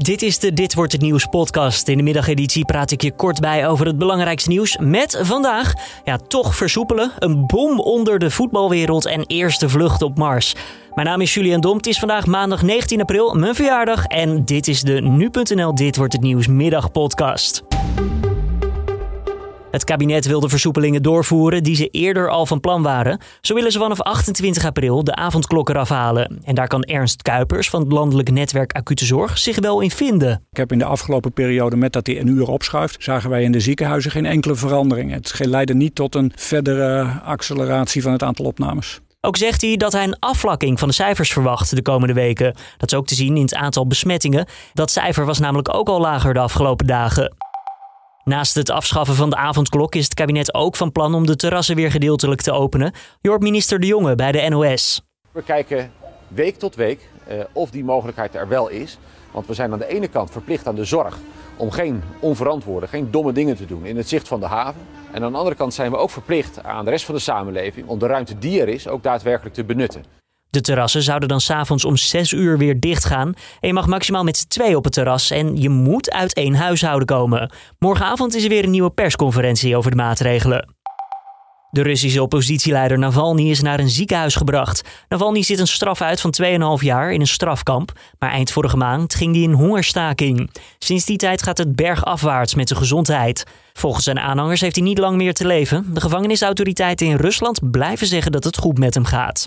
Dit is de Dit wordt het nieuws podcast. In de middageditie praat ik je kort bij over het belangrijkste nieuws. Met vandaag, ja, toch versoepelen, een bom onder de voetbalwereld en eerste vlucht op Mars. Mijn naam is Julian Dom. Het is vandaag maandag 19 april, mijn verjaardag. En dit is de nu.nl Dit wordt het nieuws middagpodcast. Het kabinet wil de versoepelingen doorvoeren die ze eerder al van plan waren. Zo willen ze vanaf 28 april de avondklok eraf halen. En daar kan Ernst Kuipers van het Landelijk Netwerk Acute Zorg zich wel in vinden. Ik heb in de afgelopen periode, met dat hij een uur opschuift, zagen wij in de ziekenhuizen geen enkele verandering. Het leidde niet tot een verdere acceleratie van het aantal opnames. Ook zegt hij dat hij een afvlakking van de cijfers verwacht de komende weken. Dat is ook te zien in het aantal besmettingen. Dat cijfer was namelijk ook al lager de afgelopen dagen. Naast het afschaffen van de avondklok is het kabinet ook van plan om de terrassen weer gedeeltelijk te openen. Je minister De Jonge bij de NOS. We kijken week tot week uh, of die mogelijkheid er wel is. Want we zijn aan de ene kant verplicht aan de zorg om geen onverantwoorde, geen domme dingen te doen in het zicht van de haven. En aan de andere kant zijn we ook verplicht aan de rest van de samenleving om de ruimte die er is ook daadwerkelijk te benutten. De terrassen zouden dan s'avonds om 6 uur weer dichtgaan. En je mag maximaal met z'n twee op het terras en je moet uit één huishouden komen. Morgenavond is er weer een nieuwe persconferentie over de maatregelen. De Russische oppositieleider Navalny is naar een ziekenhuis gebracht. Navalny zit een straf uit van 2,5 jaar in een strafkamp. Maar eind vorige maand ging hij in hongerstaking. Sinds die tijd gaat het bergafwaarts met zijn gezondheid. Volgens zijn aanhangers heeft hij niet lang meer te leven. De gevangenisautoriteiten in Rusland blijven zeggen dat het goed met hem gaat.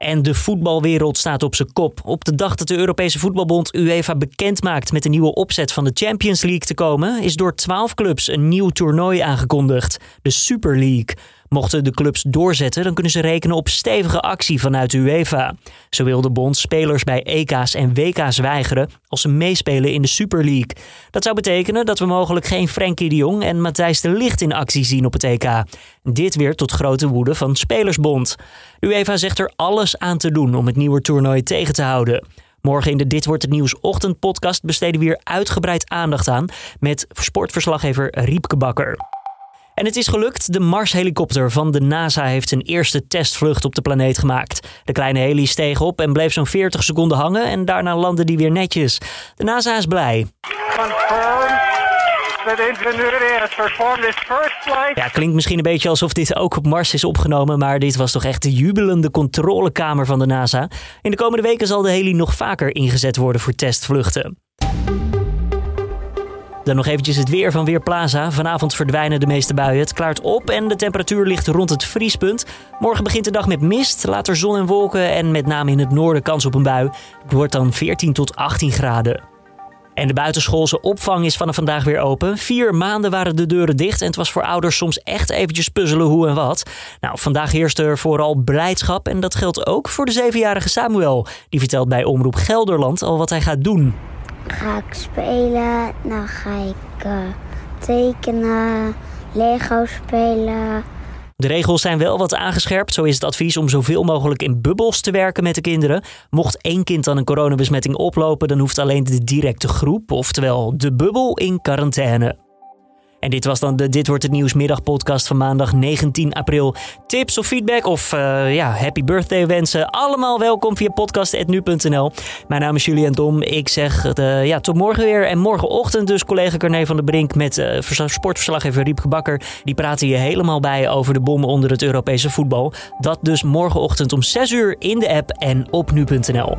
En de voetbalwereld staat op zijn kop. Op de dag dat de Europese Voetbalbond UEFA bekend maakt met de nieuwe opzet van de Champions League te komen, is door 12 clubs een nieuw toernooi aangekondigd: de Super League. Mochten de clubs doorzetten, dan kunnen ze rekenen op stevige actie vanuit UEFA. Zo wil de bond spelers bij EK's en WK's weigeren als ze meespelen in de Super League. Dat zou betekenen dat we mogelijk geen Frenkie de Jong en Matthijs de Ligt in actie zien op het EK. Dit weer tot grote woede van Spelersbond. UEFA zegt er alles aan te doen om het nieuwe toernooi tegen te houden. Morgen in de Dit Wordt Het Nieuws ochtendpodcast besteden we weer uitgebreid aandacht aan met sportverslaggever Riepke Bakker. En het is gelukt. De Mars-helikopter van de NASA heeft zijn eerste testvlucht op de planeet gemaakt. De kleine heli steeg op en bleef zo'n 40 seconden hangen en daarna landde die weer netjes. De NASA is blij. Ja, klinkt misschien een beetje alsof dit ook op Mars is opgenomen, maar dit was toch echt de jubelende controlekamer van de NASA. In de komende weken zal de heli nog vaker ingezet worden voor testvluchten. Dan nog eventjes het weer van Weerplaza. Vanavond verdwijnen de meeste buien. Het klaart op en de temperatuur ligt rond het vriespunt. Morgen begint de dag met mist, later zon en wolken en met name in het noorden kans op een bui. Het wordt dan 14 tot 18 graden. En de buitenschoolse opvang is vanaf vandaag weer open. Vier maanden waren de deuren dicht en het was voor ouders soms echt eventjes puzzelen hoe en wat. Nou, vandaag heerst er vooral blijdschap en dat geldt ook voor de zevenjarige Samuel. Die vertelt bij Omroep Gelderland al wat hij gaat doen ga ik spelen, dan ga ik uh, tekenen, Lego spelen. De regels zijn wel wat aangescherpt. Zo is het advies om zoveel mogelijk in bubbels te werken met de kinderen. Mocht één kind dan een coronabesmetting oplopen, dan hoeft alleen de directe groep, oftewel de bubbel, in quarantaine. En dit was dan de Dit Wordt Het Nieuws middagpodcast van maandag 19 april. Tips of feedback of uh, ja, happy birthday wensen. Allemaal welkom via podcast.nu.nl. Mijn naam is Julian Dom. Ik zeg uh, ja, tot morgen weer. En morgenochtend dus collega Carne van der Brink met uh, sportverslaggever Riep Bakker. Die praten je helemaal bij over de bommen onder het Europese voetbal. Dat dus morgenochtend om 6 uur in de app en op nu.nl.